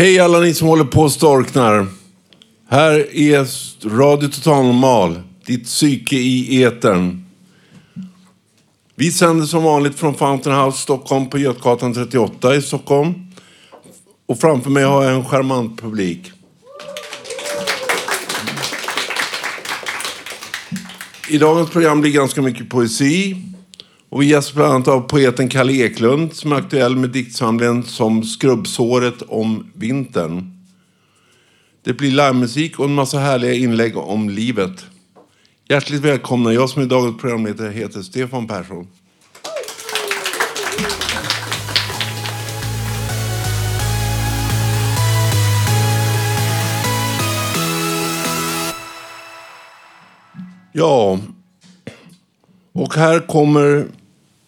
Hej alla ni som håller på och storknar. Här är Radio Total Normal, ditt psyke i etern. Vi sänder som vanligt från Fountain House Stockholm på Götgatan 38 i Stockholm. Och framför mig har jag en charmant publik. I dagens program blir ganska mycket poesi. Och vi gästas bland annat av poeten Kalle Eklund som är aktuell med diktsamlingen Som skrubbsåret om vintern. Det blir livemusik och en massa härliga inlägg om livet. Hjärtligt välkomna. Jag som är dagens programledare heter Stefan Persson. Ja, och här kommer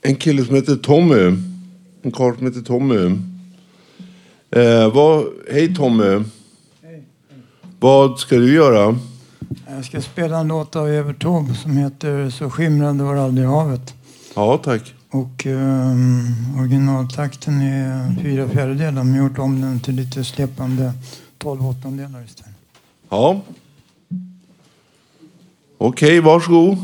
en kille som heter Tommy. En karl som heter Tommy. Eh, vad, hej Tommy. Vad ska du göra? Jag ska spela en låt av Evert Taube som heter Så skimrande var aldrig havet. Ja, tack. Och um, originaltakten är fyra fjärdedelar men gjort om den till lite släpande tolv åttondelar istället. Ja. Okej, varsågod.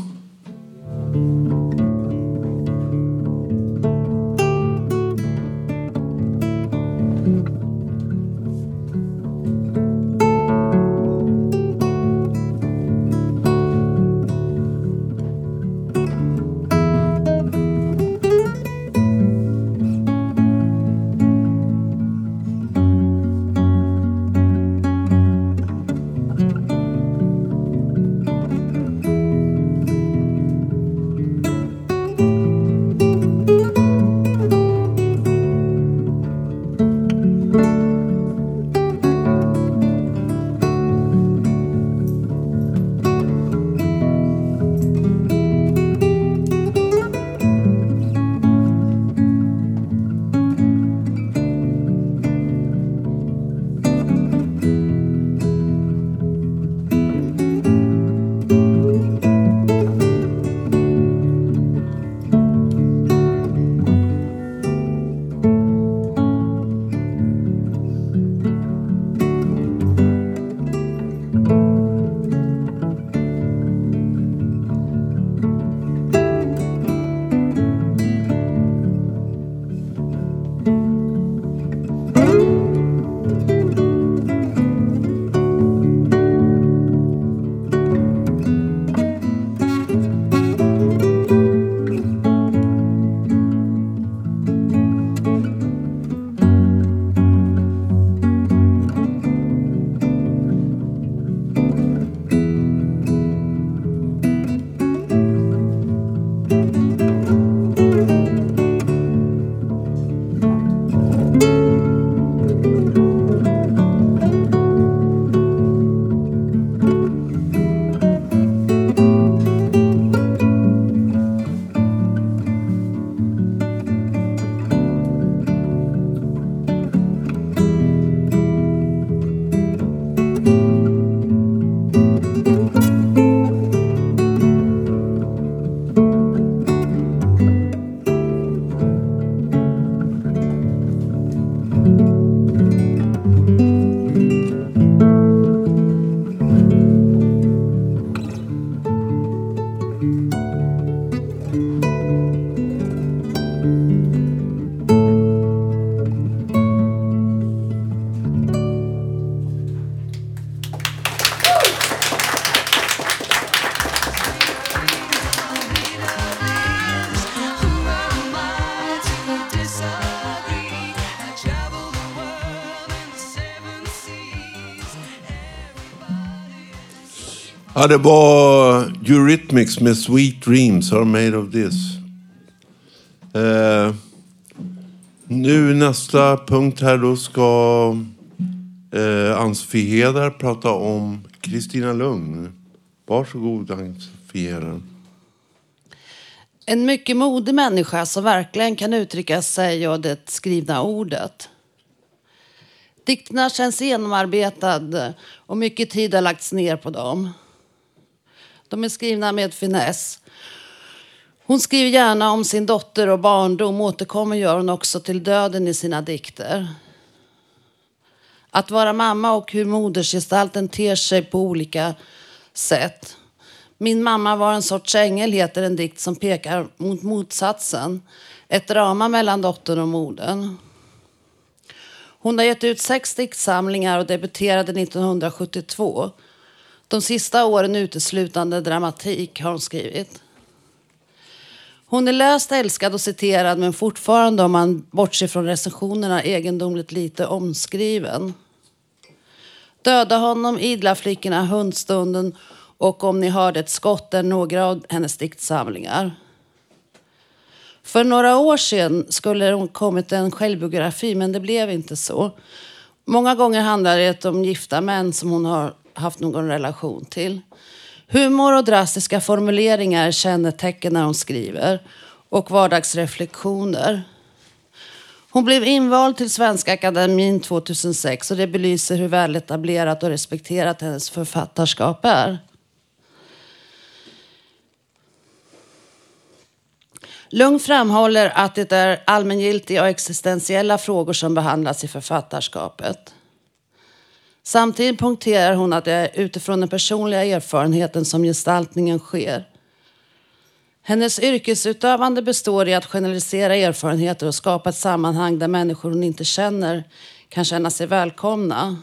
Ja, det var Eurythmics med Sweet Dreams are made of this. Eh, Nu nästa punkt här då ska eh, Ann-Sofie Heder prata om Kristina Lugn. Varsågod Ann-Sofie Heder. En mycket modig människa som verkligen kan uttrycka sig och det skrivna ordet. Dikterna känns genomarbetade och mycket tid har lagts ner på dem. De är skrivna med finess. Hon skriver gärna om sin dotter och barndom. Återkommer gör hon också till döden i sina dikter. Att vara mamma och hur modersgestalten ter sig på olika sätt. Min mamma var en sorts ängel heter en dikt som pekar mot motsatsen. Ett drama mellan dottern och modern. Hon har gett ut sex diktsamlingar och debuterade 1972. De sista åren uteslutande dramatik har hon skrivit. Hon är läst, älskad och citerad men fortfarande, om man bortser från recensionerna, egendomligt lite omskriven. Döda honom, idla flickorna, hundstunden och Om ni hörde ett skott är några av hennes diktsamlingar. För några år sedan skulle det kommit en självbiografi, men det blev inte så. Många gånger handlar det om gifta män som hon har haft någon relation till. Humor och drastiska formuleringar är kännetecken när hon skriver och vardagsreflektioner. Hon blev invald till Svenska Akademin 2006 och det belyser hur väletablerat och respekterat hennes författarskap är. Lugn framhåller att det är allmängiltiga och existentiella frågor som behandlas i författarskapet. Samtidigt punkterar hon att det är utifrån den personliga erfarenheten som gestaltningen sker. Hennes yrkesutövande består i att generalisera erfarenheter och skapa ett sammanhang där människor hon inte känner kan känna sig välkomna.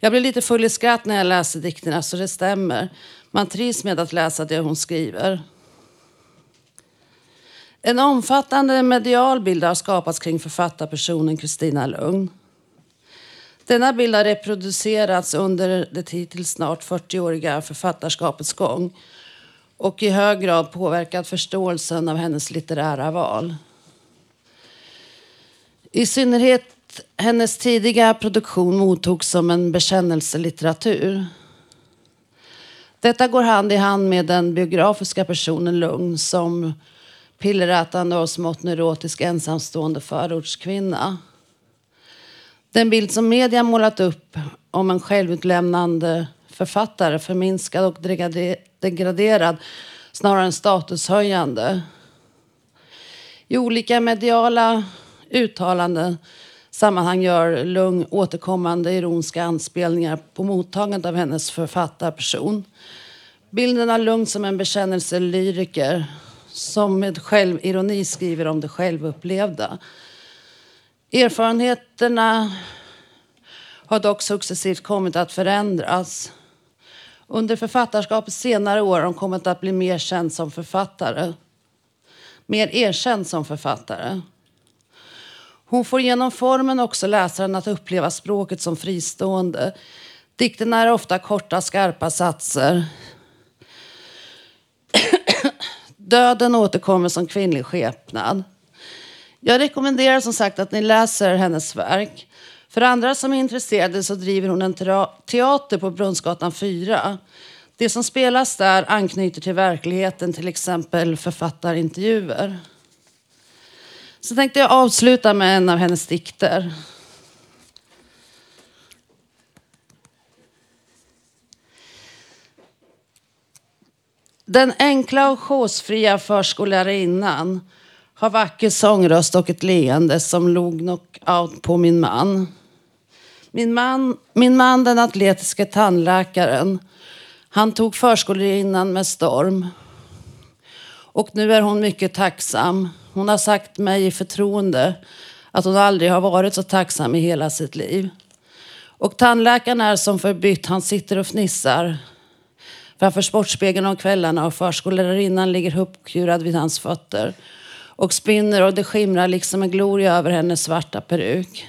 Jag blir lite full i skratt när jag läser dikterna, så det stämmer. Man trivs med att läsa det hon skriver. En omfattande medial bild har skapats kring författarpersonen Kristina Lugn. Denna bild har reproducerats under det hittills snart 40-åriga författarskapets gång och i hög grad påverkat förståelsen av hennes litterära val. I synnerhet hennes tidiga produktion mottogs som en bekännelselitteratur. Detta går hand i hand med den biografiska personen Lugn som pillerätande och smått neurotisk ensamstående förortskvinna. Den bild som media målat upp om en självutlämnande författare förminskad och degraderad snarare än statushöjande. I olika mediala uttalanden sammanhang gör Lung återkommande ironiska anspelningar på mottagandet av hennes författarperson. Bilden av Lung som en bekännelselyriker som med självironi skriver om det självupplevda. Erfarenheterna har dock successivt kommit att förändras. Under författarskapets senare år har hon kommit att bli mer känd som författare. Mer erkänd som författare. Hon får genom formen också läsaren att uppleva språket som fristående. Dikterna är ofta korta, skarpa satser. Döden återkommer som kvinnlig skepnad. Jag rekommenderar som sagt att ni läser hennes verk. För andra som är intresserade så driver hon en teater på Brunnsgatan 4. Det som spelas där anknyter till verkligheten, till exempel författarintervjuer. Så tänkte jag avsluta med en av hennes dikter. Den enkla och chosefria förskollärarinnan har vacker sångröst och ett leende som log knockout på min man. Min man, min man den atletiske tandläkaren, han tog förskollärarinnan med storm. Och nu är hon mycket tacksam. Hon har sagt mig i förtroende att hon aldrig har varit så tacksam i hela sitt liv. Och tandläkaren är som förbytt. Han sitter och fnissar framför Sportspegeln om kvällarna och förskollärarinnan ligger uppkurad vid hans fötter och spinner och det skimrar liksom en gloria över hennes svarta peruk.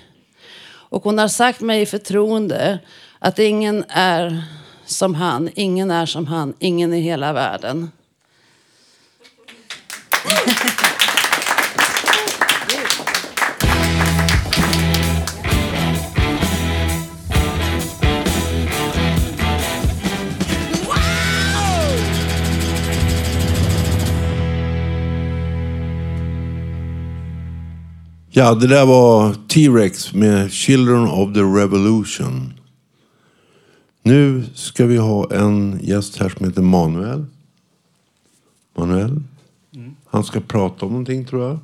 Och hon har sagt mig i förtroende att ingen är som han, ingen är som han, ingen i hela världen. Ja, det där var T-Rex med Children of the Revolution. Nu ska vi ha en gäst här som heter Manuel. Manuel. Han ska prata om någonting tror jag.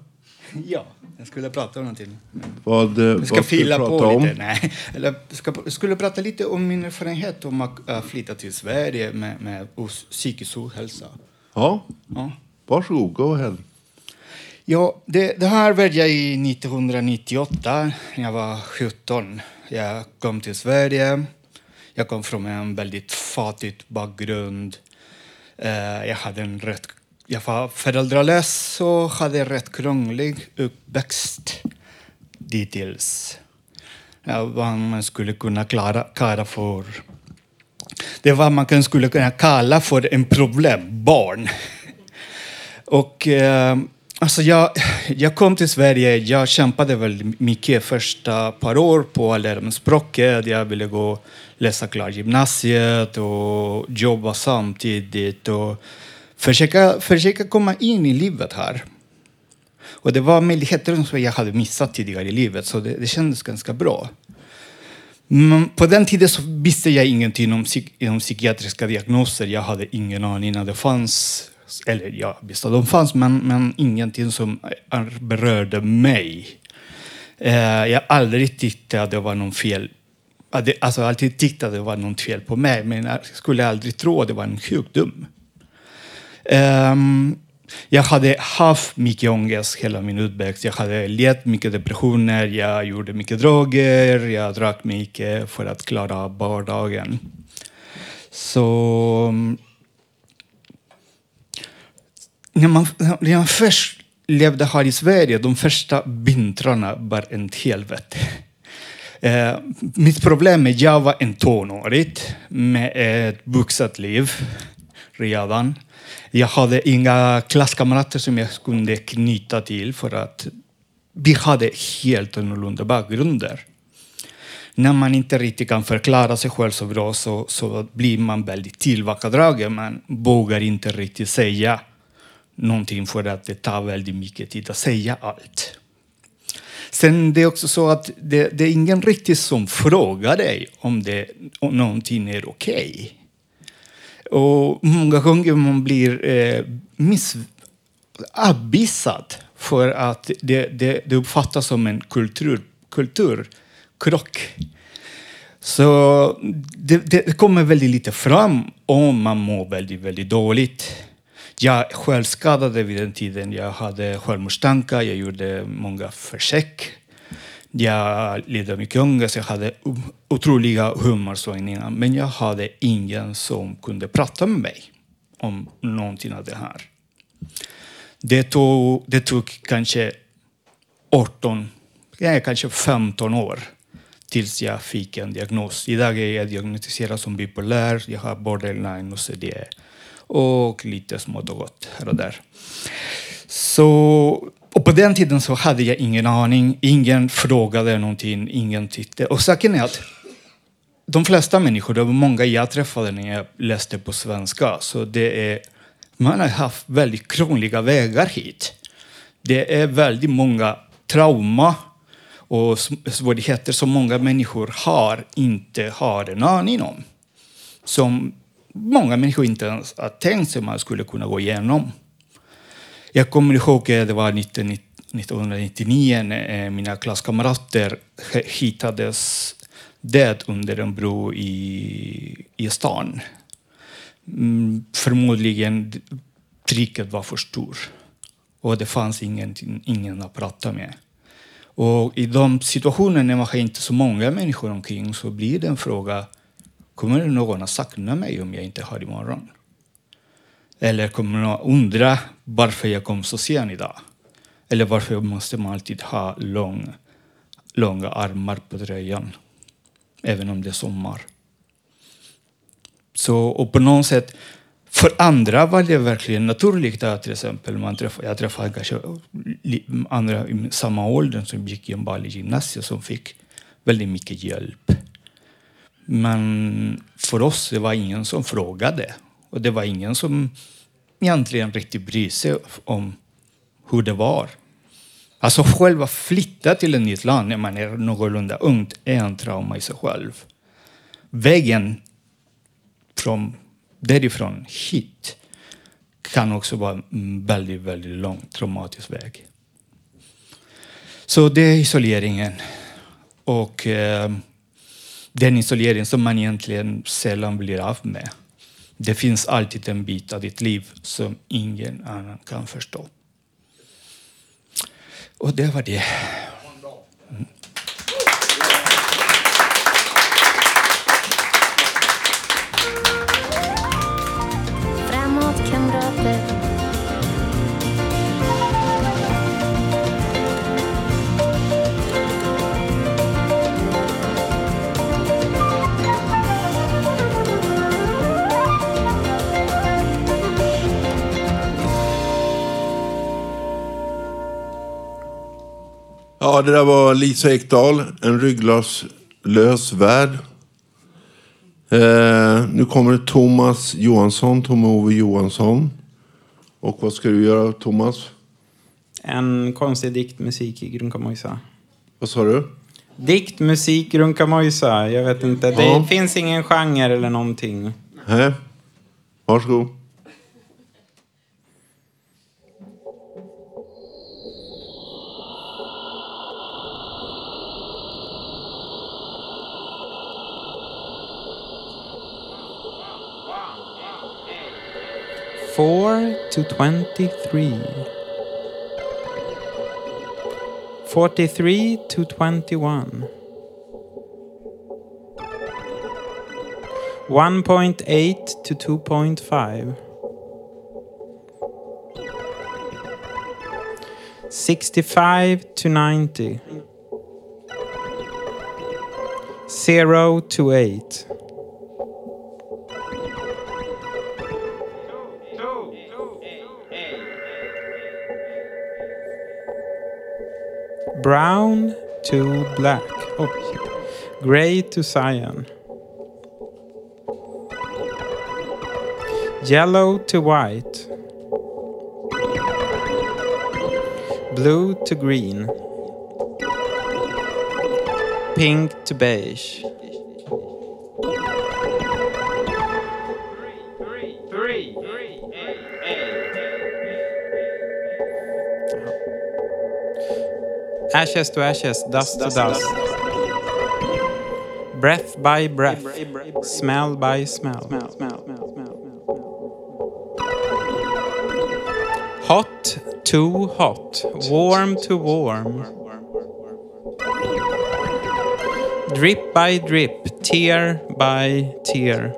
Ja, jag skulle prata om någonting. Vad, eh, Jag ska vad ska fila prata på om? lite. Nej, eller ska, skulle prata lite om min erfarenhet om att äh, flytta till Sverige med, med psykisk ohälsa. Ja, Ja. varsågod. Go ahead. Ja, det, det här började jag i 1998 när jag var 17. Jag kom till Sverige. Jag kom från en väldigt fattig bakgrund. Eh, jag hade en rätt... Jag var föräldralös och hade en rätt krånglig uppväxt dittills. Ja, vad man skulle kunna klara, kalla för... Det var vad man skulle kunna kalla för en problembarn. Och eh, alltså jag, jag kom till Sverige, jag kämpade väldigt mycket första par år på att lära mig språket. Jag ville gå läsa klart gymnasiet och jobba samtidigt och försöka, försöka komma in i livet här. Och det var möjligheter som jag hade missat tidigare i livet, så det, det kändes ganska bra. Men på den tiden så visste jag ingenting om, psyk om psykiatriska diagnoser. Jag hade ingen aning att det fanns. Eller ja, visst de fanns, men, men ingenting som berörde mig. Eh, jag har aldrig tyckte att det var någon fel. Alltså, alltid tyckt att det var något fel på mig, men jag skulle aldrig tro att det var en sjukdom. Ehm, jag hade haft mycket ångest hela min uppväxt. Jag hade lett mycket depressioner, jag gjorde mycket droger, jag drack mycket för att klara av vardagen. Så... När man, när man först levde här i Sverige, de första vintrarna var en helvete. Eh, mitt problem är att jag var en tonåring med ett vuxet liv redan. Jag hade inga klasskamrater som jag kunde knyta till för att vi hade helt annorlunda bakgrunder. När man inte riktigt kan förklara sig själv så bra så, så blir man väldigt tillbakadragen. Man vågar inte riktigt säga någonting för att det tar väldigt mycket tid att säga allt. Sen det är också så att det, det är ingen riktigt som frågar dig om, det, om någonting är okej. Och många gånger man blir eh, miss, avvisad för att det, det, det uppfattas som en kultur, kulturkrock. Så det, det kommer väldigt lite fram om man mår väldigt, väldigt dåligt. Jag självskadade vid den tiden. Jag hade självmordstankar, jag gjorde många försök. Jag led av mycket ångest, jag hade otroliga humörsvängningar. Men jag hade ingen som kunde prata med mig om någonting av det här. Det tog, det tog kanske 18, nej kanske 15 år tills jag fick en diagnos. Idag är jag diagnostiserad som bipolär, jag har borderline och CDE och lite smått och gott här och där. Så, och på den tiden så hade jag ingen aning, ingen frågade någonting, ingen tyckte. Och saken är att de flesta människor, det var många jag träffade när jag läste på svenska, så det är, man har haft väldigt krångliga vägar hit. Det är väldigt många trauma och svårigheter som många människor har, inte har en aning om. Som många människor inte ens har tänkt sig man skulle kunna gå igenom. Jag kommer ihåg att det var 1999 när eh, mina klasskamrater hittades död under en bro i, i stan. Mm, förmodligen trycket var för stort och det fanns ingen, ingen att prata med. Och i de situationerna när man har inte så många människor omkring så blir det en fråga, kommer någon att sakna mig om jag inte har imorgon? Eller kommer någon att undra varför jag kom så sent idag? Eller varför måste man alltid ha lång, långa armar på tröjan? Även om det är sommar. Så, och på något sätt, för andra var det verkligen naturligt att till exempel man träffade, jag träffade kanske andra i samma ålder som gick i en vanlig gymnasium som fick väldigt mycket hjälp. Men för oss det var ingen som frågade. Och det var ingen som egentligen riktigt brydde sig om hur det var. Alltså själva flytta till ett nytt land när man är någorlunda ung är en trauma i sig själv. Vägen från därifrån hit kan också vara en väldigt, väldigt lång traumatisk väg. Så det är isoleringen. Och eh, den isolering som man egentligen sällan blir av med. Det finns alltid en bit av ditt liv som ingen annan kan förstå. Och det var det. Ja, det där var Lisa Ekdahl, En rygglaslös värld. Eh, nu kommer Thomas Johansson, Tom-Ove Johansson. Och vad ska du göra, Thomas? En konstig diktmusik i Grunkamojsa. Vad sa du? Dikt, musik, Grunkamojsa. Jag vet inte. Det Ja. finns ingen genre eller någonting. Hä? Varsågod. 4 to 23. 43 to 21. 1.8 to 2.5. 65 to 90. 0 to 8. Brown to black. Oh. Gray to cyan. Yellow to white. Blue to green. Pink to beige. Ashes to ashes, dust to dust. Breath by breath, smell by smell. Hot to hot, warm to warm. Drip by drip, tear by tear.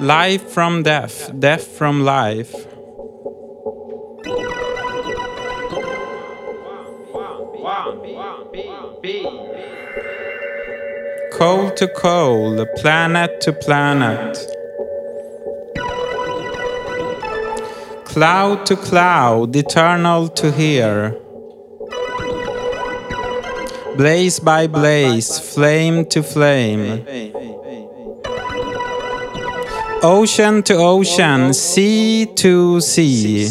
Life from death, death from life. To coal, planet to planet. Cloud to cloud, eternal to here. Blaze by blaze, flame to flame. Ocean to ocean, sea to sea.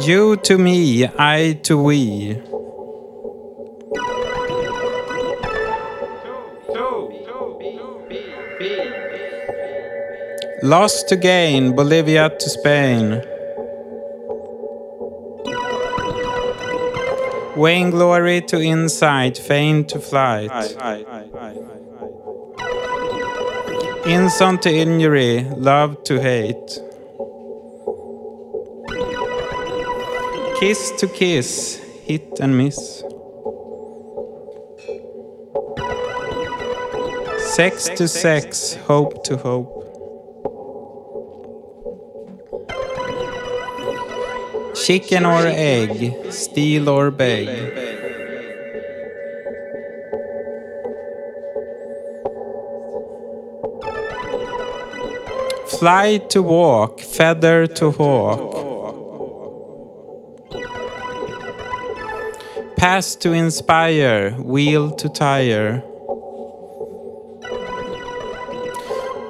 You to me, I to we. Lost to gain, Bolivia to Spain. Vainglory to insight, faint to flight. Insult to injury, love to hate. Kiss to kiss, hit and miss. Sex to sex, hope to hope. Chicken or egg, steal or beg. Fly to walk, feather to hawk. Pass to inspire, wheel to tire.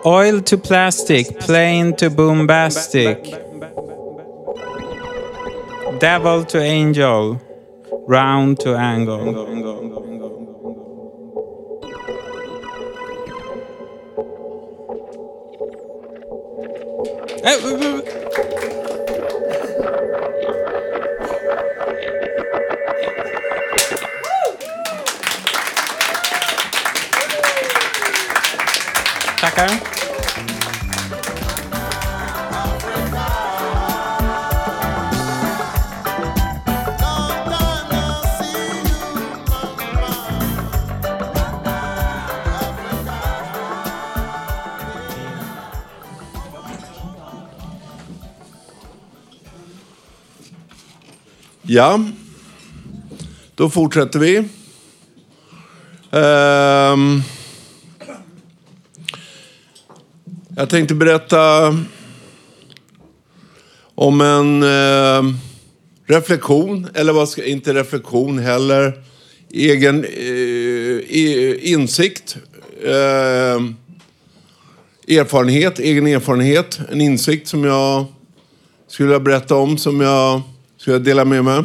Oil to plastic, plane to bombastic, Devil to angel, round to angle. Eh, Ja, då fortsätter vi. Ehm, jag tänkte berätta om en eh, reflektion, eller vad ska, inte reflektion heller, egen eh, insikt. Eh, erfarenhet, egen erfarenhet, en insikt som jag skulle vilja berätta om, som jag Ska jag dela med mig.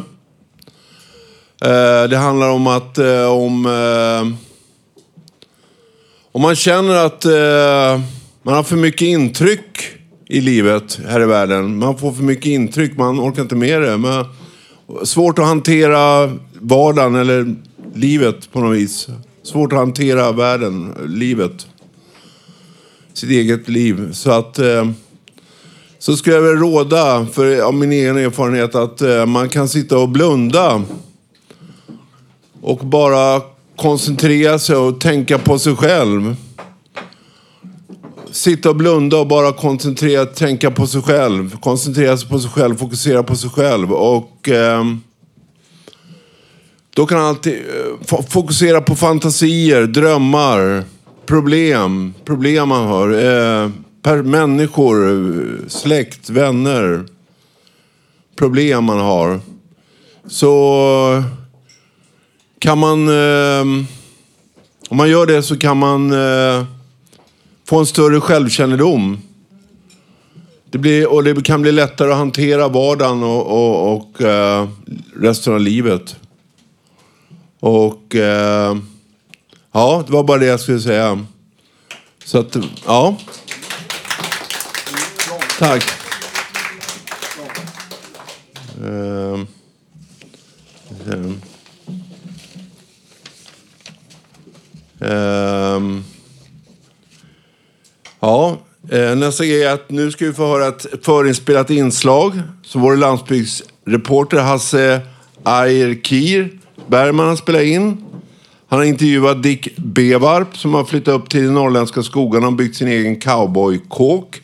Eh, det handlar om att eh, om, eh, om man känner att man har för mycket intryck i livet här i världen. Man får för mycket intryck, man orkar inte med det. Men svårt att hantera vardagen eller livet på något vis. Svårt att hantera världen, livet. Sitt eget liv. Så att... Så skulle jag väl råda, för av min egen erfarenhet, att eh, man kan sitta och blunda. Och bara koncentrera sig och tänka på sig själv. Sitta och blunda och bara koncentrera, tänka på sig själv. Koncentrera sig på sig själv, fokusera på sig själv. Och Eh, då kan man alltid eh, fokusera på fantasier, drömmar, problem, problem man har. Eh, per människor, släkt, vänner. Problem man har. Så kan man... Eh, om man gör det så kan man eh, få en större självkännedom. Det blir, och det kan bli lättare att hantera vardagen och, och, och eh, resten av livet. Och eh, ja, det var bara det jag skulle säga. Så att, ja. Tack. Ehm. Ehm. Ehm. Ja, eh, nästa grej är att nu ska vi få höra ett förinspelat inslag som vår landsbygdsreporter Hasse Ayrkir Bergman har spelat in. Han har intervjuat Dick Bevarp som har flyttat upp till de norrländska skogarna och byggt sin egen cowboykåk.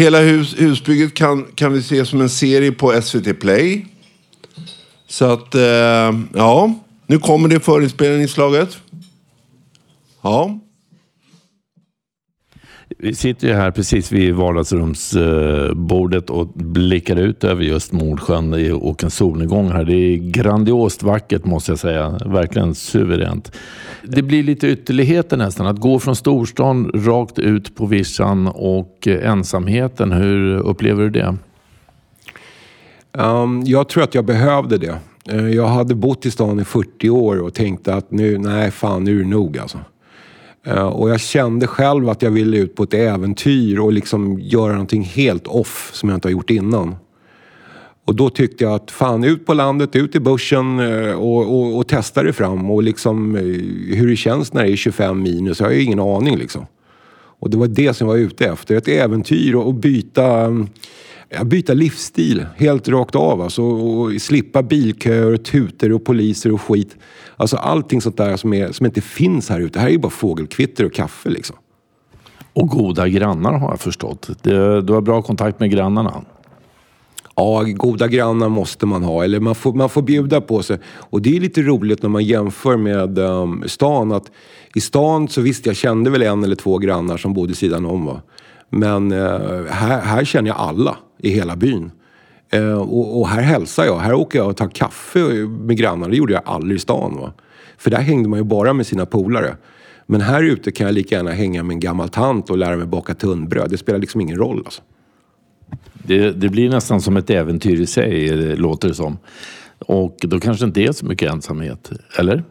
Hela hus, husbygget kan, kan vi se som en serie på SVT Play. Så att, eh, ja. Nu kommer det förinspelningsslaget. Ja. Vi sitter ju här precis vid vardagsrumsbordet och blickar ut över just Mordsjön och en solnedgång här. Det är grandiost vackert måste jag säga. Verkligen suveränt. Det blir lite ytterligheter nästan. Att gå från storstan rakt ut på vischan och eh, ensamheten. Hur upplever du det? Um, jag tror att jag behövde det. Eh, jag hade bott i stan i 40 år och tänkte att nu, nej fan nu är det nog alltså. Eh, och jag kände själv att jag ville ut på ett äventyr och liksom göra någonting helt off som jag inte har gjort innan. Och då tyckte jag att fan ut på landet, ut i börsen eh, och, och, och testa det fram och liksom eh, hur det känns när det är 25 minus. Jag har ju ingen aning liksom. Och det var det som jag var ute efter. Ett äventyr och byta, mm, ja, byta livsstil helt rakt av. Alltså, och slippa bilköer, tuter och poliser och skit. Alltså allting sånt där som, är, som inte finns här ute. Här är ju bara fågelkvitter och kaffe liksom. Och goda grannar har jag förstått. Du har bra kontakt med grannarna. Ja, goda grannar måste man ha. Eller man får, man får bjuda på sig. Och det är lite roligt när man jämför med um, stan. Att I stan så visst, jag kände väl en eller två grannar som bodde sidan om. Va? Men eh, här, här känner jag alla i hela byn. Eh, och, och här hälsar jag. Här åker jag och tar kaffe med grannar. Det gjorde jag aldrig i stan. Va? För där hängde man ju bara med sina polare. Men här ute kan jag lika gärna hänga med en gammal tant och lära mig baka tunnbröd. Det spelar liksom ingen roll alltså. Det, det blir nästan som ett äventyr i sig, låter det som. Och då kanske inte är så mycket ensamhet, eller?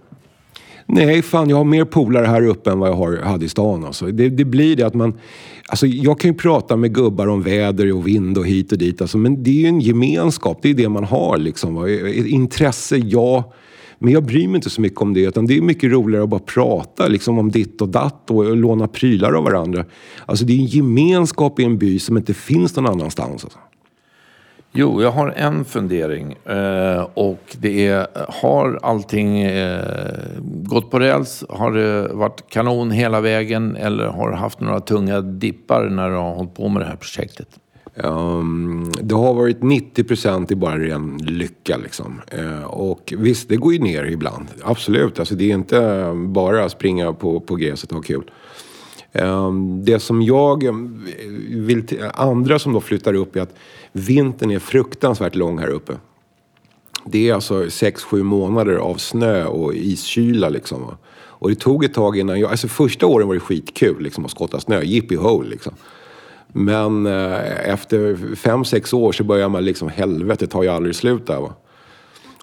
Nej, fan jag har mer polare här uppe än vad jag har, hade i stan. Alltså. Det, det blir det att man... Alltså, jag kan ju prata med gubbar om väder och vind och hit och dit. Alltså, men det är ju en gemenskap, det är det man har. Liksom, va. Intresse, ja. Men jag bryr mig inte så mycket om det. Utan det är mycket roligare att bara prata liksom, om ditt och datt och, och låna prylar av varandra. Alltså, det är en gemenskap i en by som inte finns någon annanstans. Alltså. Jo, jag har en fundering. Eh, och det är, har allting eh, gått på räls? Har det varit kanon hela vägen? Eller har du haft några tunga dippar när du har hållit på med det här projektet? Um, det har varit 90 procent i bara ren lycka. Liksom. Uh, och visst, det går ju ner ibland. Absolut. Alltså, det är inte bara springa på, på gräset och ha kul. Um, det som jag eh, vill... Andra som då flyttar upp är att vintern är fruktansvärt lång här uppe. Det är alltså 6-7 månader av snö och iskyla liksom. va. Och det tog ett tag innan jag... Alltså första åren var det skitkul liksom att skotta snö. Jippi ho! liksom. Men eh, efter fem sex år så börjar man liksom, helvete tar ju aldrig slut där va.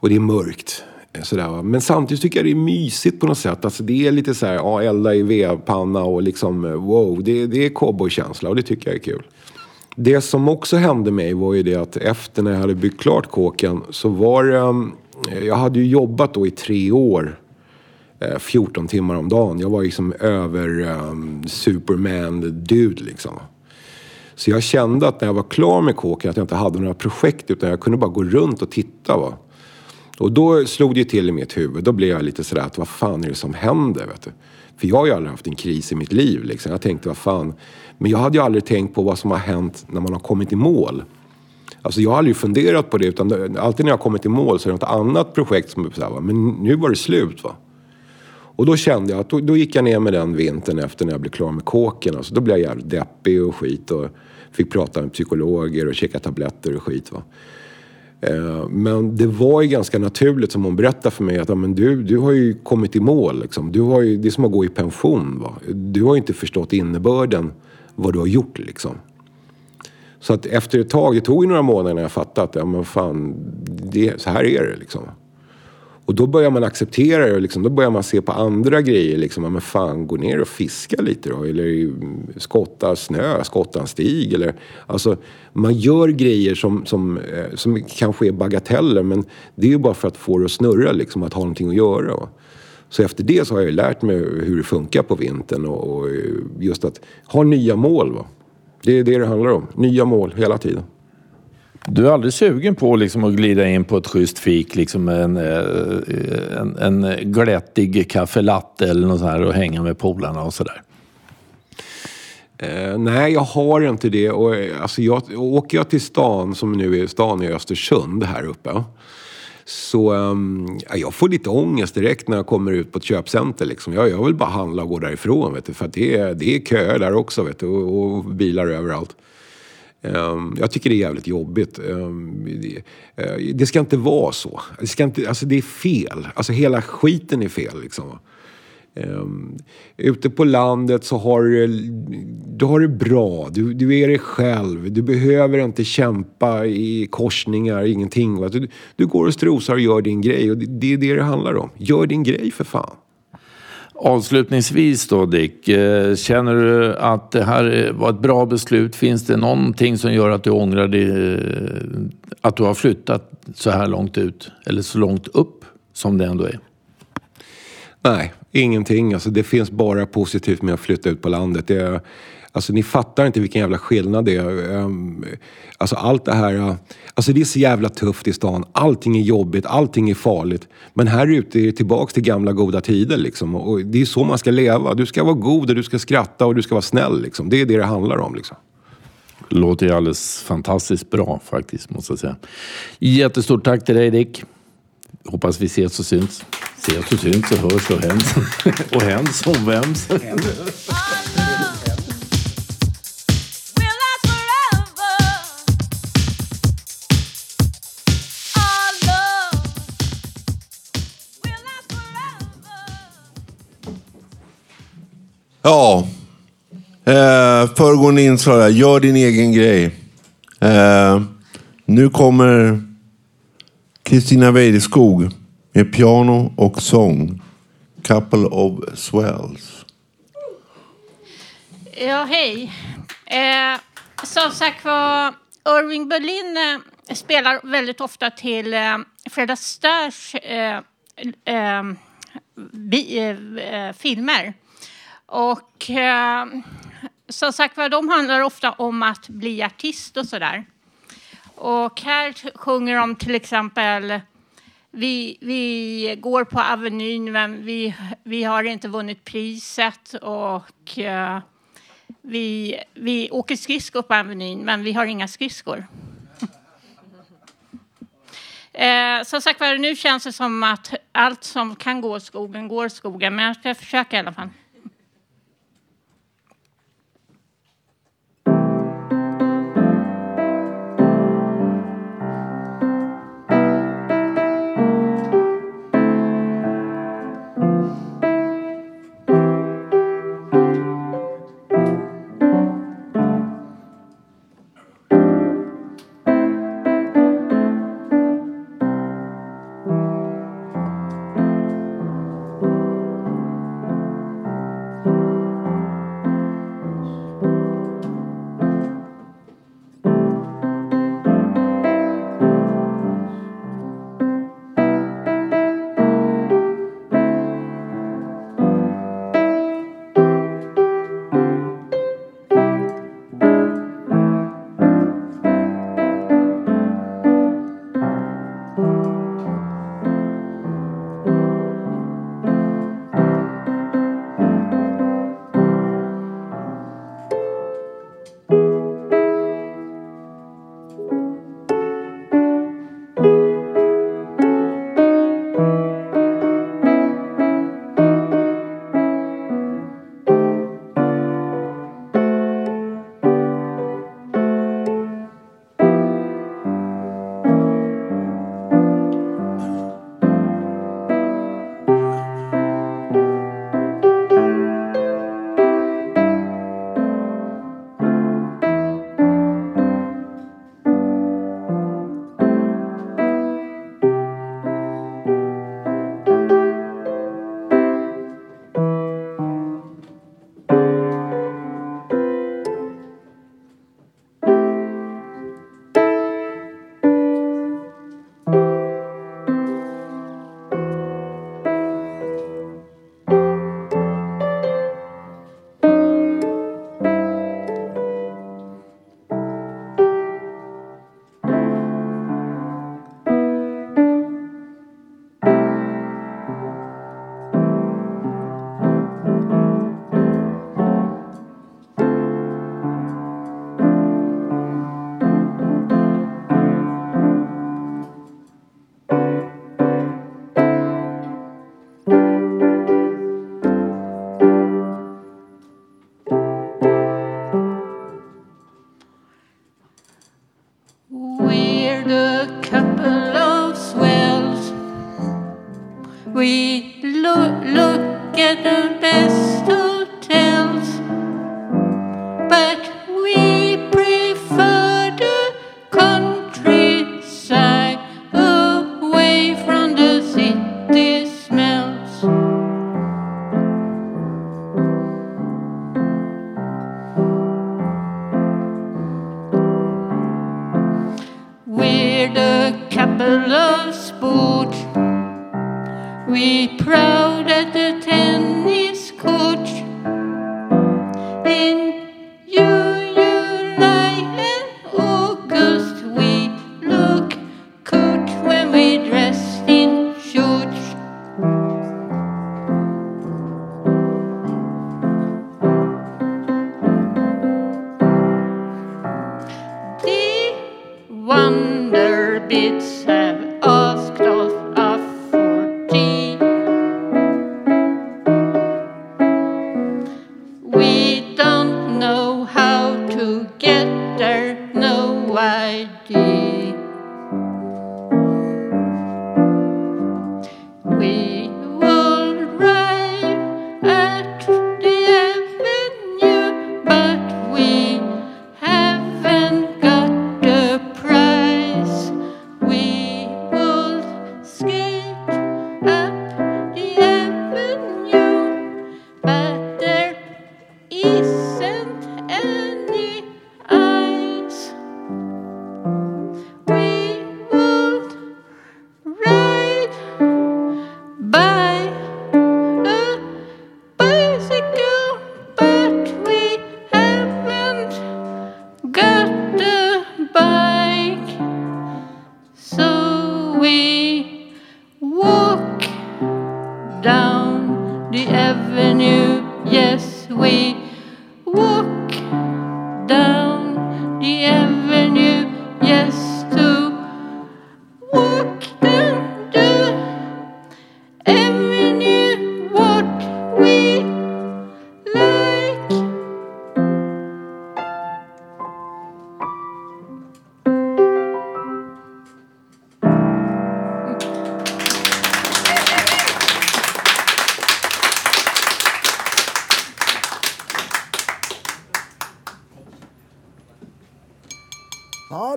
Och det är mörkt. Eh, sådär, va? Men samtidigt tycker jag det är mysigt på något sätt. Alltså det är lite så här, ja, elda i vedpanna och liksom, eh, wow, det, det är cowboykänsla och det tycker jag är kul. Det som också hände mig var ju det att efter när jag hade byggt klart kåken så var det, mm, jag hade ju jobbat då i tre år eh, 14 timmar om dagen. Jag var liksom över um, Superman-dude liksom. Så jag kände att när jag var klar med kåken att jag inte hade några projekt utan jag kunde bara gå runt och titta. Va? Och då slog det till i mitt huvud. Då blev jag lite sådär att vad fan är det som händer? Vet du? För jag har ju aldrig haft en kris i mitt liv. Liksom. Jag tänkte vad fan. Men jag hade ju aldrig tänkt på vad som har hänt när man har kommit i mål. Alltså jag har aldrig funderat på det utan alltid när jag har kommit i mål så är det något annat projekt som är så här, va? Men nu var det slut va. Och då kände jag att då, då gick jag ner med den vintern efter när jag blev klar med kåken. Alltså då blev jag jävligt deppig och skit och fick prata med psykologer och käka tabletter och skit. Va? Eh, Men det var ju ganska naturligt som hon berättade för mig att ja, men du, du har ju kommit i mål. Liksom. Du har ju, det är som att gå i pension. Va? Du har ju inte förstått innebörden vad du har gjort. Liksom. Så att efter ett tag, det tog ju några månader när jag fattade att ja, men fan, det, så här är det. Liksom. Och då börjar man acceptera det och liksom, då börjar man se på andra grejer. Liksom, ja, men fan, gå ner och fiska lite då. Eller skotta snö, skotta en stig. Eller, alltså, man gör grejer som, som, eh, som kanske är bagateller men det är ju bara för att få det att snurra, liksom, att ha någonting att göra. Va? Så efter det så har jag lärt mig hur det funkar på vintern och, och just att ha nya mål. Va? Det är det det handlar om. Nya mål hela tiden. Du är aldrig sugen på liksom att glida in på ett schysst fik, liksom en, eh, en, en glättig kaffelatte eller något sånt här och hänga med polarna och sådär? Eh, nej, jag har inte det. Och, eh, alltså, jag, åker jag till stan, som nu är stan i Östersund här uppe. Så um, jag får lite ångest direkt när jag kommer ut på ett köpcenter. Liksom. Jag, jag vill bara handla och gå därifrån. Vet du, för att det, är, det är köer där också vet du, och, och bilar överallt. Ehm, jag tycker det är jävligt jobbigt. Ehm, det, eh, det ska inte vara så. Det, ska inte, alltså det är fel. Alltså hela skiten är fel. Liksom. Um, ute på landet så har du, du har det bra. Du, du är dig själv. Du behöver inte kämpa i korsningar, ingenting. Va? Du, du går och strosar och gör din grej. Och det, det är det det handlar om. Gör din grej för fan. Avslutningsvis då Dick, eh, känner du att det här var ett bra beslut? Finns det någonting som gör att du ångrar dig, eh, att du har flyttat så här långt ut? Eller så långt upp som det ändå är? Nej, ingenting. Alltså, det finns bara positivt med att flytta ut på landet. Det är, alltså, ni fattar inte vilken jävla skillnad det är. Ehm, alltså allt det här... Alltså det är så jävla tufft i stan. Allting är jobbigt, allting är farligt. Men här ute är det tillbaks till gamla goda tider liksom. Och det är så man ska leva. Du ska vara god och du ska skratta och du ska vara snäll liksom. Det är det det handlar om liksom. Låter ju alldeles fantastiskt bra faktiskt, måste jag säga. Jättestort tack till dig Dick. Hoppas vi ses och syns. Ses och syns och hörs och händs. och händs och vems. Ja. Eh, föregående inslag. Gör din egen grej. Eh, nu kommer Kristina Weideskog med piano och sång. Couple of Swells. Ja, hej. Eh, som sagt var, Irving Berlin eh, spelar väldigt ofta till eh, Fred Astaires eh, eh, bi, eh, eh, filmer. Och eh, som sagt var, de handlar ofta om att bli artist och sådär. Och här sjunger de till exempel vi, vi går på Avenyn men vi, vi har inte vunnit priset och uh, vi, vi åker skridskor på Avenyn men vi har inga skridskor. Eh, som sagt var, nu känns det som att allt som kan gå i skogen går i skogen men jag ska försöka i alla fall.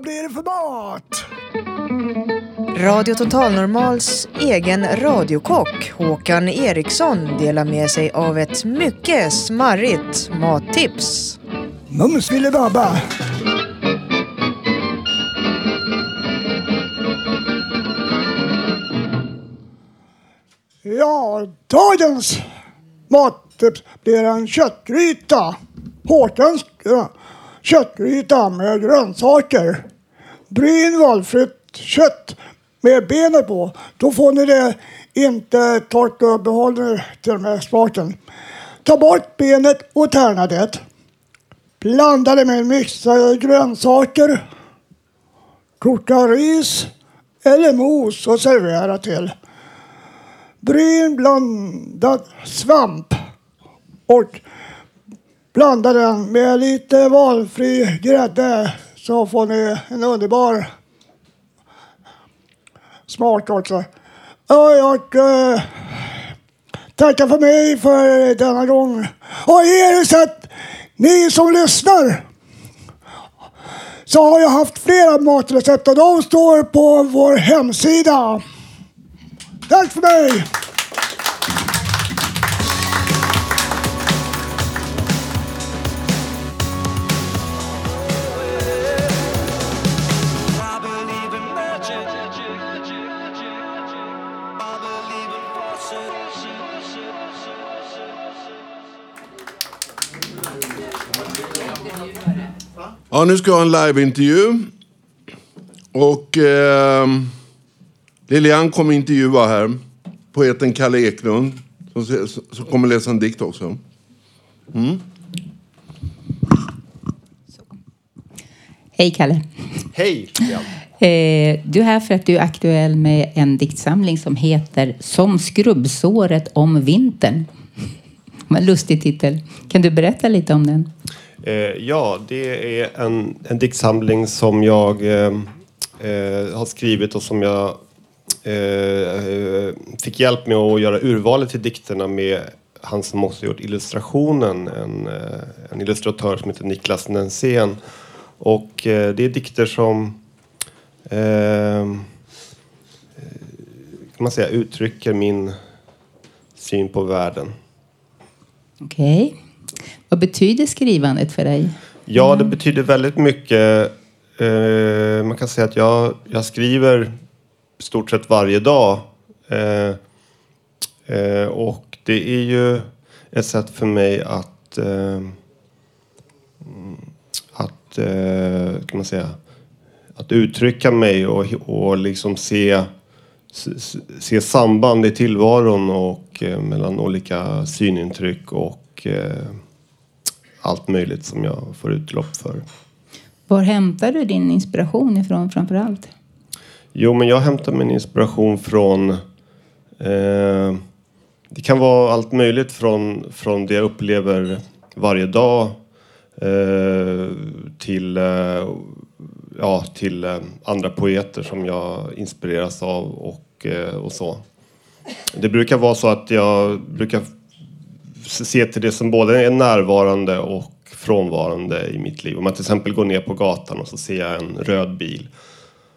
Blir det för mat? Radio Total Normals egen radiokock Håkan Eriksson delar med sig av ett mycket smarrigt mattips. Mums filibabba. Ja, dagens mattips blir en köttgryta. Håkans äh, köttgryta med grönsaker. Bryn valfritt kött med benet på. Då får ni det inte torrt och behåller till och med smaken. Ta bort benet och tärna det. Blanda det med mixade grönsaker. Koka ris eller mos och servera till. Bryn blandad svamp och blanda den med lite valfri grädde så får ni en underbar smak också. Och jag eh, tackar för mig för denna gång. Och är det så att ni som lyssnar så har jag haft flera matrecept och de står på vår hemsida. Tack för mig! Ja, nu ska jag ha en liveintervju. Och eh, Lilian kommer intervjua här. Poeten Kalle Eklund. Som, som kommer läsa en dikt också. Mm. Hej Kalle. Hej! Eh, du är här för att du är aktuell med en diktsamling som heter Som skrubbsåret om vintern. Vad en lustig titel. Kan du berätta lite om den? Eh, ja, det är en, en diktsamling som jag eh, eh, har skrivit och som jag eh, fick hjälp med att göra urvalet till dikterna med han som också gjort illustrationen, en, eh, en illustratör som heter Niklas Nensén. Och eh, det är dikter som eh, kan man säga, uttrycker min syn på världen. Okej. Vad betyder skrivandet för dig? Ja, det betyder väldigt mycket. Eh, man kan säga att jag, jag skriver stort sett varje dag. Eh, eh, och det är ju ett sätt för mig att eh, mm, att, eh, kan man säga, att uttrycka mig och, och liksom se, se, se samband i tillvaron och eh, mellan olika synintryck och allt möjligt som jag får utlopp för. Var hämtar du din inspiration ifrån framför allt? Jo, men jag hämtar min inspiration från... Eh, det kan vara allt möjligt från, från det jag upplever varje dag eh, till, eh, ja, till eh, andra poeter som jag inspireras av och, eh, och så. Det brukar vara så att jag brukar se till det som både är närvarande och frånvarande i mitt liv. Om jag till exempel går ner på gatan och så ser jag en röd bil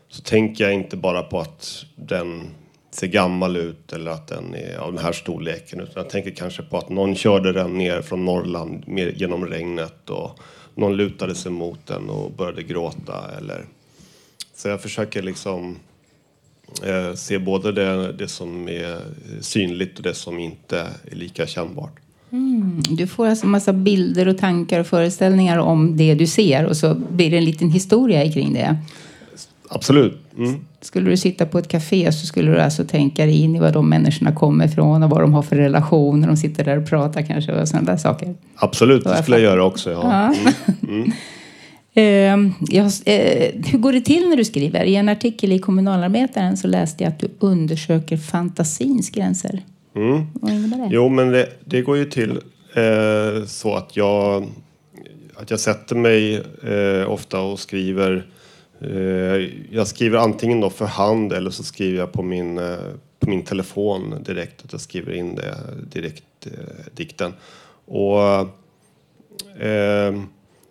så tänker jag inte bara på att den ser gammal ut eller att den är av den här storleken utan jag tänker kanske på att någon körde den ner från Norrland genom regnet och någon lutade sig mot den och började gråta eller så jag försöker liksom eh, se både det, det som är synligt och det som inte är lika kännbart. Mm. Du får alltså massa bilder och tankar och föreställningar om det du ser och så blir det en liten historia kring det. Absolut. Mm. Skulle du sitta på ett café så skulle du alltså tänka dig in i var de människorna kommer ifrån och vad de har för relationer. De sitter där och pratar kanske och sådana där saker. Absolut, det skulle jag göra också. Ja. Ja. Mm. Mm. Eh, jag, eh, hur går det till när du skriver? I en artikel i Kommunalarbetaren så läste jag att du undersöker fantasins gränser. Mm. Vad innebär det? Jo, men det, det går ju till eh, så att jag, att jag sätter mig eh, ofta och skriver. Eh, jag skriver antingen då för hand eller så skriver jag på min, eh, på min telefon direkt. Att jag skriver in det direkt, eh, dikten. Och eh,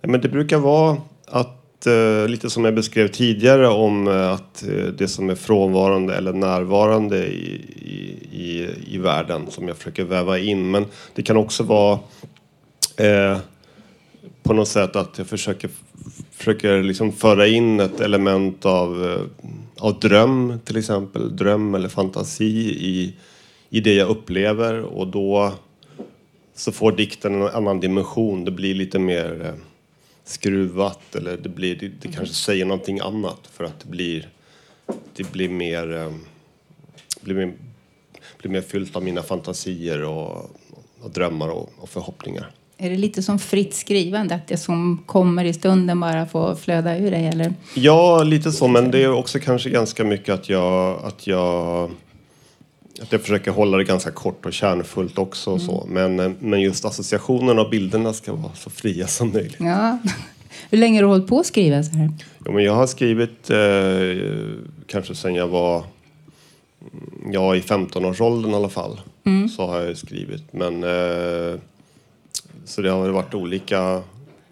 men det brukar vara att att, eh, lite som jag beskrev tidigare om eh, att eh, det som är frånvarande eller närvarande i, i, i, världen som jag försöker väva in. Men det kan också vara eh, på något sätt att jag försöker, försöker liksom föra in ett element av, av dröm till exempel. Dröm eller fantasi i, i det jag upplever och då så får dikten en annan dimension. Det blir lite mer eh, skruvat eller det, blir, det, det kanske säger någonting annat för att det blir, det blir mer, eh, blir mer, blir mer fyllt av mina fantasier och, och drömmar och, och förhoppningar. Är det lite som fritt skrivande, att det som kommer i stunden bara får flöda ur dig? Eller? Ja, lite så, men det är också kanske ganska mycket att jag, att jag, att jag försöker hålla det ganska kort och kärnfullt också. Och så. Men, eh, men just associationerna och bilderna ska vara så fria som möjligt. Ja. Hur länge har du hållit på att skriva så här? Ja, men jag har skrivit eh, kanske sedan jag var ja, i 15-årsåldern i alla fall. Mm. Så har jag skrivit. Men, eh, så det har varit olika,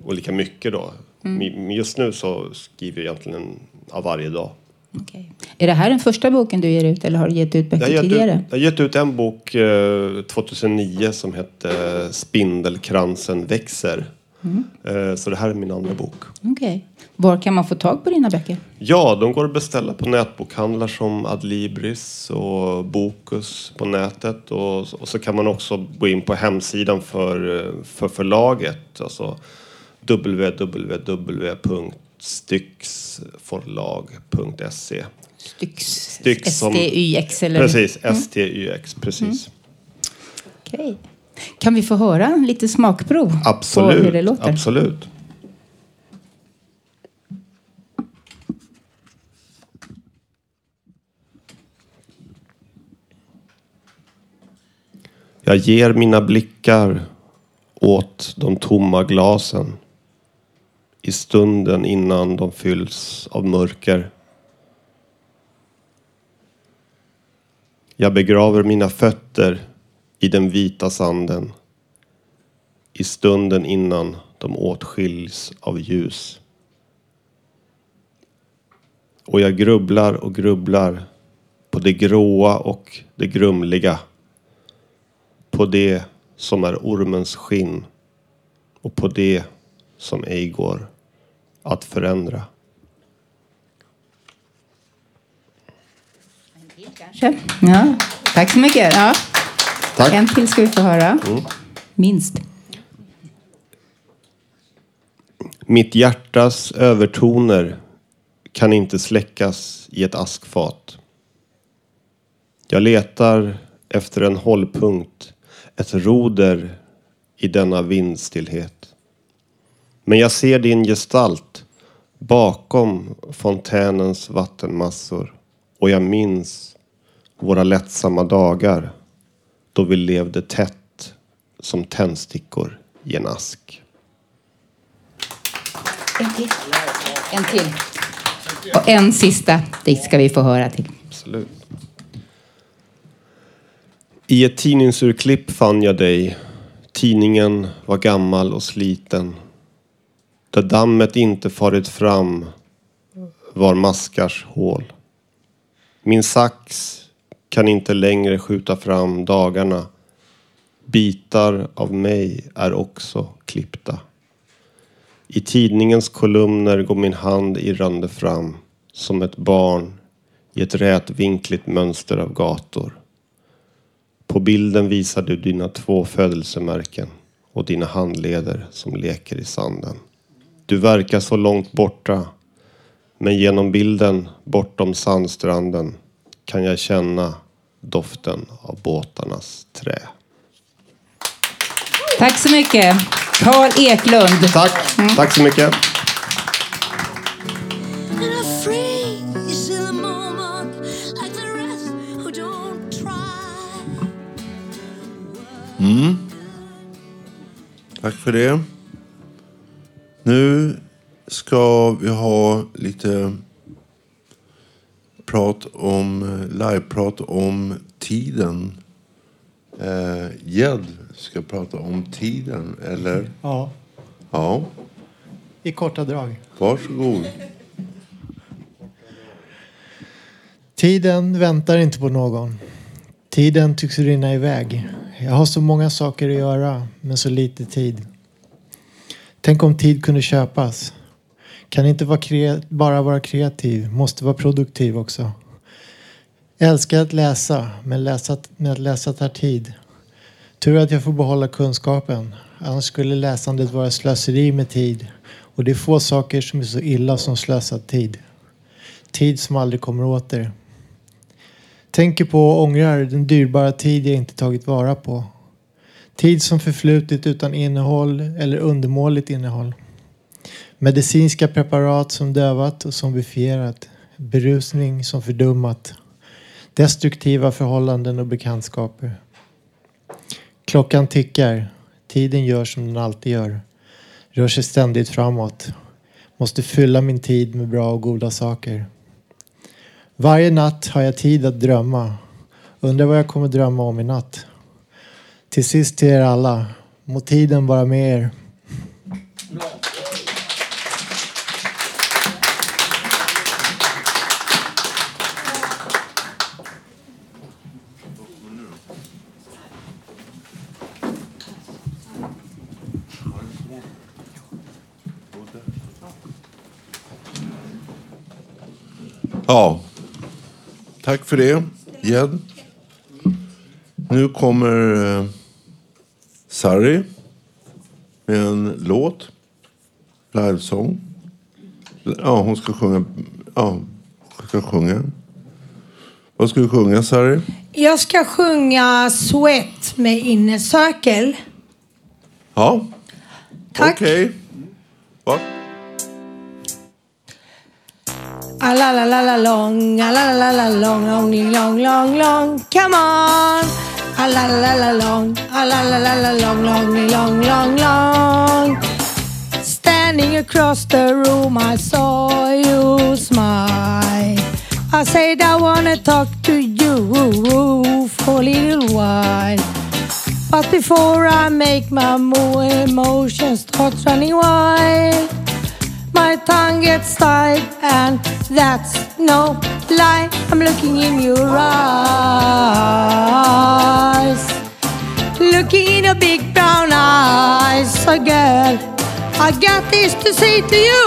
olika mycket då. Mm. Just nu så skriver jag egentligen ja, varje dag. Är det här den första boken du ger ut eller har du gett ut Jag böcker har, gett ut, tidigare? jag har gett ut en bok eh, 2009 som hette Spindelkransen växer. Mm. Eh, så det här är min andra bok. Okej. Var kan man få tag på dina böcker? Ja, de går att beställa på nätbokhandlar som Adlibris och Bokus på nätet. Och, och så kan man också gå in på hemsidan för, eh, för förlaget. Alltså www.styxforlag.se Styx. Styx som- STYX eller? Precis, Mm. STYX, precis. Okej. Kan vi få höra lite smakprov på Absolut, hur det låter? absolut. Jag ger mina blickar åt de tomma glasen i stunden innan de fylls av mörker. Jag begraver mina fötter i den vita sanden i stunden innan de åtskiljs av ljus. Och jag grubblar och grubblar på det gråa och det grumliga. På det som är ormens skinn och på det som ej går att förändra. Kanske. Ja. Tack så mycket. Ja. Tack. En till ska vi få höra. Mm. Minst. Mitt hjärtas övertoner kan inte släckas i ett askfat. Jag letar efter en hållpunkt, ett roder i denna vindstillhet. Men jag ser din gestalt bakom fontänens vattenmassor och jag minns våra lättsamma dagar då vi levde tätt som tändstickor i en ask. En till. En till. Och en sista dikt ska vi få höra till. Absolut. I ett tidningsurklipp fann jag dig. Tidningen var gammal och sliten. Där dammet inte farit fram var maskars hål. Min sax kan inte längre skjuta fram dagarna. Bitar av mig är också klippta. I tidningens kolumner går min hand irrande fram som ett barn i ett rätvinkligt mönster av gator. På bilden visar du dina två födelsemärken och dina handleder som leker i sanden. Du verkar så långt borta, men genom bilden bortom sandstranden kan jag känna doften av båtarnas trä. Tack så mycket. Carl Eklund. Tack. Tack så mycket. Mm. Tack för det. Nu ska vi ha lite prat om, liveprat om tiden. Eh, Ged ska prata om tiden, eller? Ja. Ja. i korta drag. Varsågod. Tiden väntar inte på någon. Tiden tycks rinna iväg. Jag har så många saker att göra, men så lite tid. Tänk om tid kunde köpas. Kan inte vara kre- bara vara kreativ, måste vara produktiv också. Jag älskar att läsa, men läsa, men att läsa tar tid. Tur att jag får behålla kunskapen. Annars skulle läsandet vara slöseri med tid. Och det är få saker som är så illa som slösad tid. Tid som aldrig kommer åter. Tänker på och ångrar den dyrbara tid jag inte tagit vara på. Tid som förflutit utan innehåll eller undermåligt innehåll. Medicinska preparat som dövat och zombifierat. Berusning som fördummat. Destruktiva förhållanden och bekantskaper. Klockan tickar. Tiden gör som den alltid gör. Rör sig ständigt framåt. Måste fylla min tid med bra och goda saker. Varje natt har jag tid att drömma. Undrar vad jag kommer drömma om i natt. Till sist till er alla. Må tiden vara med er. Ja, tack för det, Jed. Nu kommer eh, Sari med en låt, livesång. Ja, hon ska sjunga. Ja, hon ska sjunga. Vad ska du sjunga, Sari? Jag ska sjunga Sweat med Inner Circle. Ja, Tack. okej. Va? A la la la la long, a la la la long, long, long, long, long, come on. A la la la long, a la la la la long, long, long, long, long. Standing across the room, I saw you smile. I said I wanna talk to you for a little while. But before I make my move, emotions start running wild. My tongue gets tied, and that's no lie. I'm looking in your eyes. Looking in your big brown eyes. So, girl, I got this to say to you.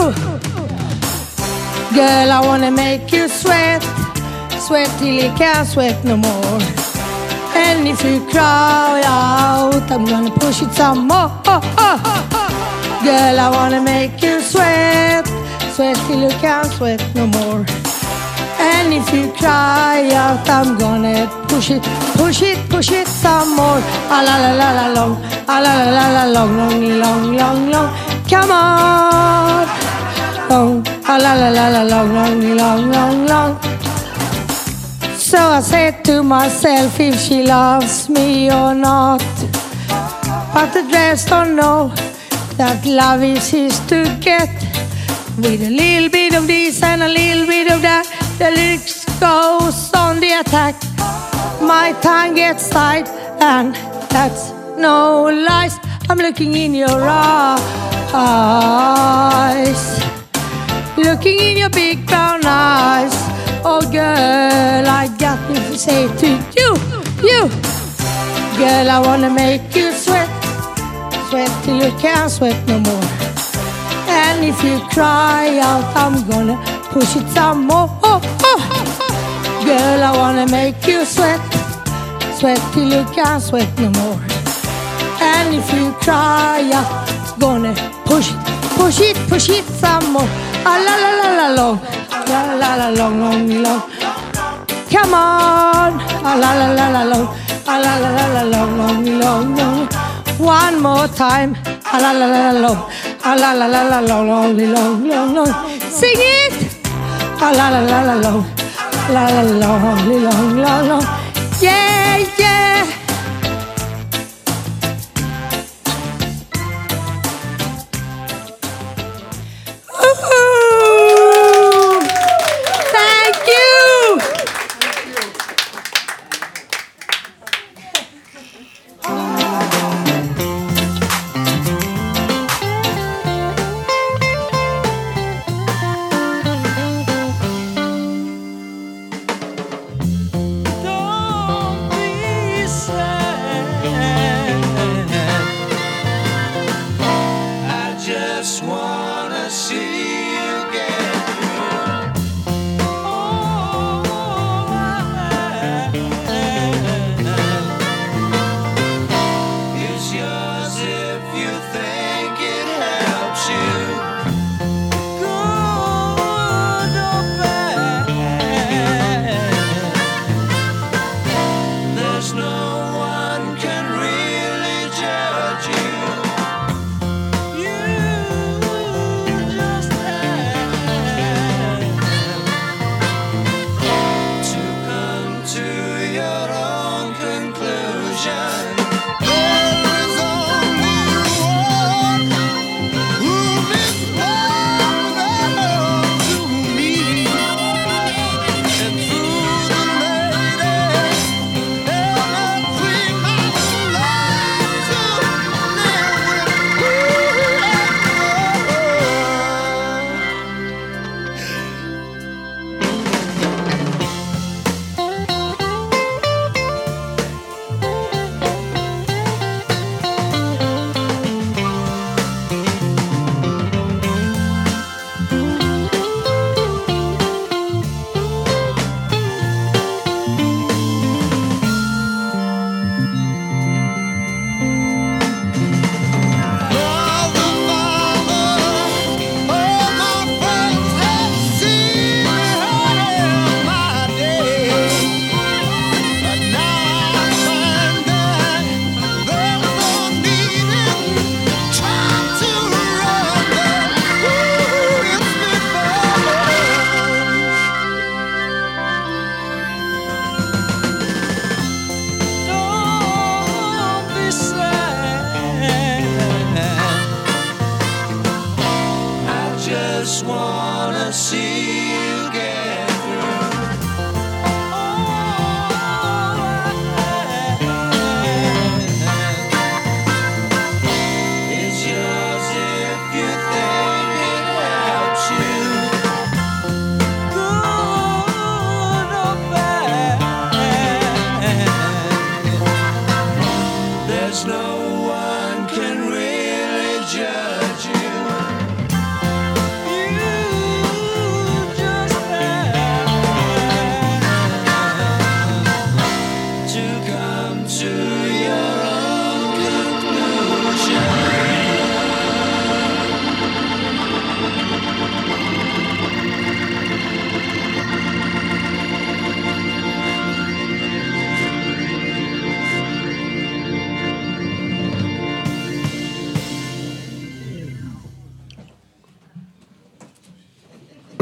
Girl, I wanna make you sweat. Sweat till you can't sweat no more. And if you cry out, I'm gonna push it some more. Girl, I wanna make you sweat, sweat till you can't sweat no more. And if you cry out, I'm gonna push it, push it, push it some more. A la la la la long, a la la la la long, long, long, long, long. Come on, long, a la la la la long, long, long, long, long. So I said to myself if she loves me or not. But the rest don't know that love is his to get. With a little bit of this and a little bit of that, the lyrics goes on the attack. My tongue gets tied, and that's no lies. I'm looking in your eyes, looking in your big brown eyes. Oh, girl, I got this to say to you, you. Girl, I wanna make you sweat sweat till you can't sweat no more. And if you cry out, I'm gonna push it some more. Oh, oh. Girl, I wanna make you sweat, sweat till you can't sweat no more. And if you cry out, gonna push it, push it, push it some more. Ah, la la la la long, la la la long, long, long. Come on, ah, la la la la long, ah, la la la la long, long, long, long. One more time. La la la la. A la la la la long, long, long, long. Sing it. La la la la long. La la long, long, long, long. Yeah, yeah.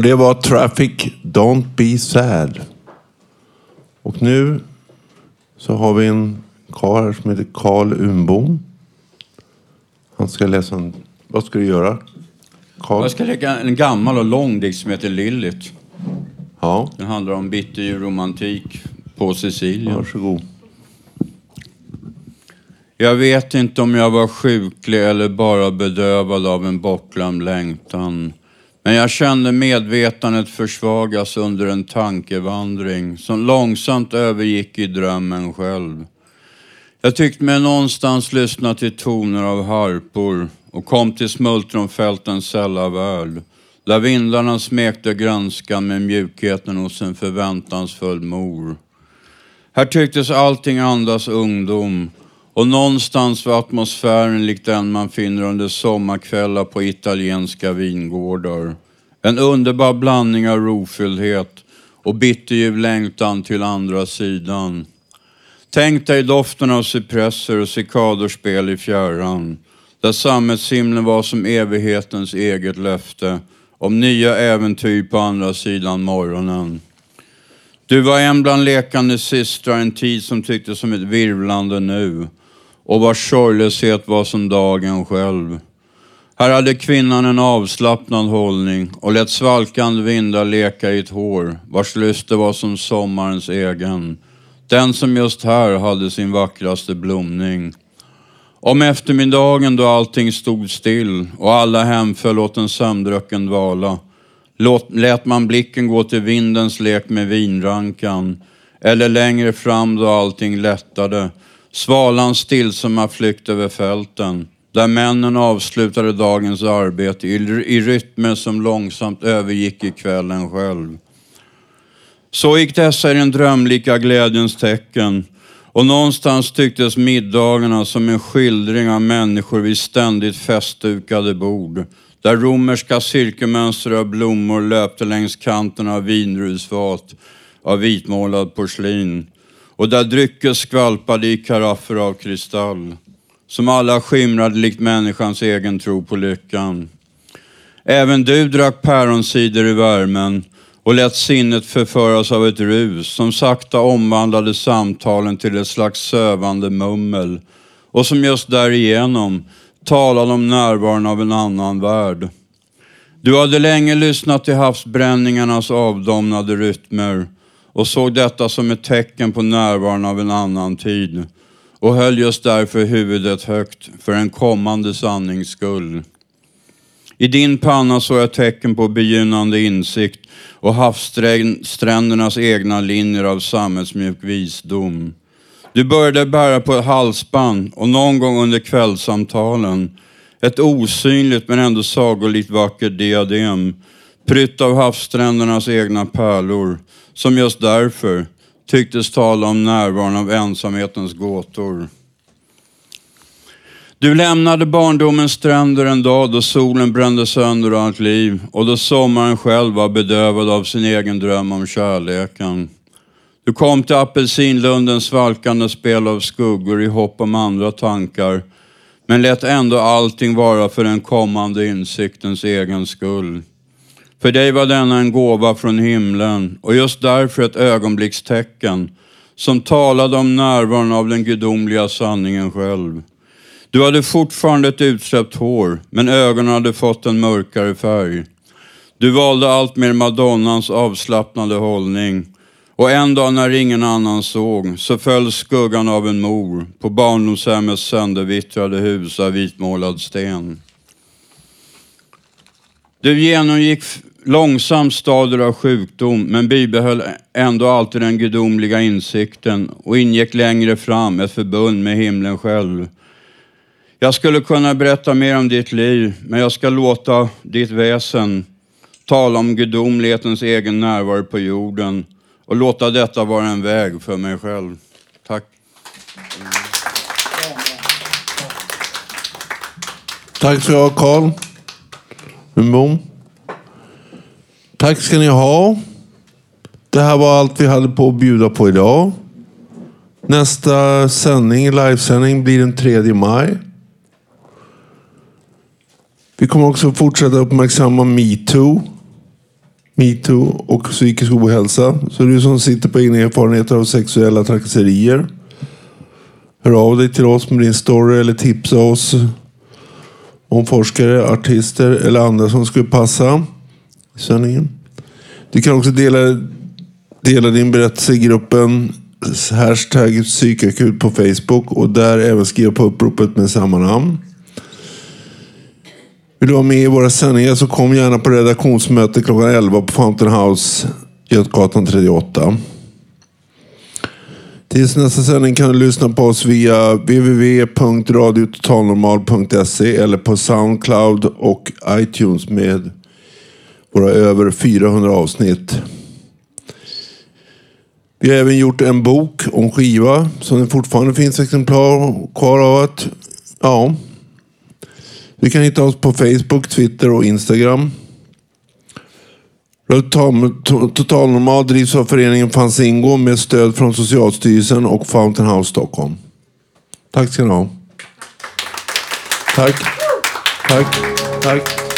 Och det var Traffic Don't Be Sad. Och nu så har vi en karl här som heter Karl Unbom. Han ska läsa en... Vad ska du göra? Karl? Jag ska lägga en gammal och lång dikt som heter Lillit. Ja. Den handlar om bitterljuv romantik på Sicilien. Varsågod. Jag vet inte om jag var sjuklig eller bara bedövad av en bortglömd längtan. Men jag kände medvetandet försvagas under en tankevandring som långsamt övergick i drömmen själv. Jag tyckte mig någonstans lyssna till toner av harpor och kom till smultronfältens sälla värld. Där vindarna smekte grönskan med mjukheten hos en förväntansfull mor. Här tycktes allting andas ungdom och någonstans var atmosfären lik den man finner under sommarkvällar på italienska vingårdar. En underbar blandning av rofylldhet och bitterljuv längtan till andra sidan. Tänk dig doften av cypresser och cikadorspel i fjärran. Där sammetshimlen var som evighetens eget löfte om nya äventyr på andra sidan morgonen. Du var en bland lekande systrar en tid som tycktes som ett virvlande nu och vars sorglöshet var som dagen själv. Här hade kvinnan en avslappnad hållning och lät svalkande vindar leka i ett hår vars lyster var som sommarens egen. Den som just här hade sin vackraste blomning. Om eftermiddagen då allting stod still och alla hemföll åt en sömndrucken dvala lät man blicken gå till vindens lek med vinrankan eller längre fram då allting lättade Svalans stillsamma flykt över fälten, där männen avslutade dagens arbete i, i rytmer som långsamt övergick i kvällen själv. Så gick dessa i den drömlika glädjens tecken och någonstans tycktes middagarna som en skildring av människor vid ständigt festdukade bord, där romerska cirkelmönster av blommor löpte längs kanten av vinrusfat av vitmålad porslin och där drycker skvalpade i karaffer av kristall, som alla skimrade likt människans egen tro på lyckan. Även du drack päronsider i värmen och lät sinnet förföras av ett rus som sakta omvandlade samtalen till ett slags sövande mummel och som just därigenom talade om närvaron av en annan värld. Du hade länge lyssnat till havsbränningarnas avdomnade rytmer och såg detta som ett tecken på närvaron av en annan tid och höll just därför huvudet högt för en kommande sannings skull. I din panna såg jag tecken på begynnande insikt och havssträndernas egna linjer av sammetsmjuk visdom. Du började bära på ett halsband och någon gång under kvällssamtalen ett osynligt men ändå sagolikt vackert diadem prytt av havssträndernas egna pärlor som just därför tycktes tala om närvaron av ensamhetens gåtor. Du lämnade barndomens stränder en dag då solen brände sönder allt liv och då sommaren själv var bedövad av sin egen dröm om kärleken. Du kom till apelsinlundens svalkande spel av skuggor i hopp om andra tankar men lät ändå allting vara för den kommande insiktens egen skull. För dig var denna en gåva från himlen och just därför ett ögonblickstecken som talade om närvaron av den gudomliga sanningen själv. Du hade fortfarande ett utsläppt hår, men ögonen hade fått en mörkare färg. Du valde allt mer Madonnans avslappnade hållning och en dag när ingen annan såg så föll skuggan av en mor på barndomshemmets söndervittrade hus av vitmålad sten. Du genomgick långsam stadier av sjukdom men bibehöll ändå alltid den gudomliga insikten och ingick längre fram ett förbund med himlen själv. Jag skulle kunna berätta mer om ditt liv, men jag ska låta ditt väsen tala om gudomlighetens egen närvaro på jorden och låta detta vara en väg för mig själv. Tack. Tack ska du ha, Carl. Bom. Tack ska ni ha. Det här var allt vi hade på att bjuda på idag. Nästa sändning, livesändning, blir den 3 maj. Vi kommer också fortsätta uppmärksamma metoo. metoo och psykisk ohälsa. Så du som sitter på egna erfarenheter av sexuella trakasserier. Hör av dig till oss med din story eller tipsa oss om forskare, artister eller andra som skulle passa sändningen. Du kan också dela, dela din berättelse i gruppen hashtag psykakut på Facebook och där även skriva på uppropet med samma namn. Vill du vara med i våra sändningar så kom gärna på redaktionsmöte klockan 11 på Fountain House, Götgatan 38. Tills nästa sändning kan du lyssna på oss via www.radiototalnormal.se eller på Soundcloud och iTunes med våra över 400 avsnitt. Vi har även gjort en bok om skiva som det fortfarande finns exemplar kvar av. Att, ja. Du kan hitta oss på Facebook, Twitter och Instagram. Totalnormal drivs av föreningen Fanzingo med stöd från Socialstyrelsen och Fountain House Stockholm. Tack ska ni ha. Tack. Tack. Tack.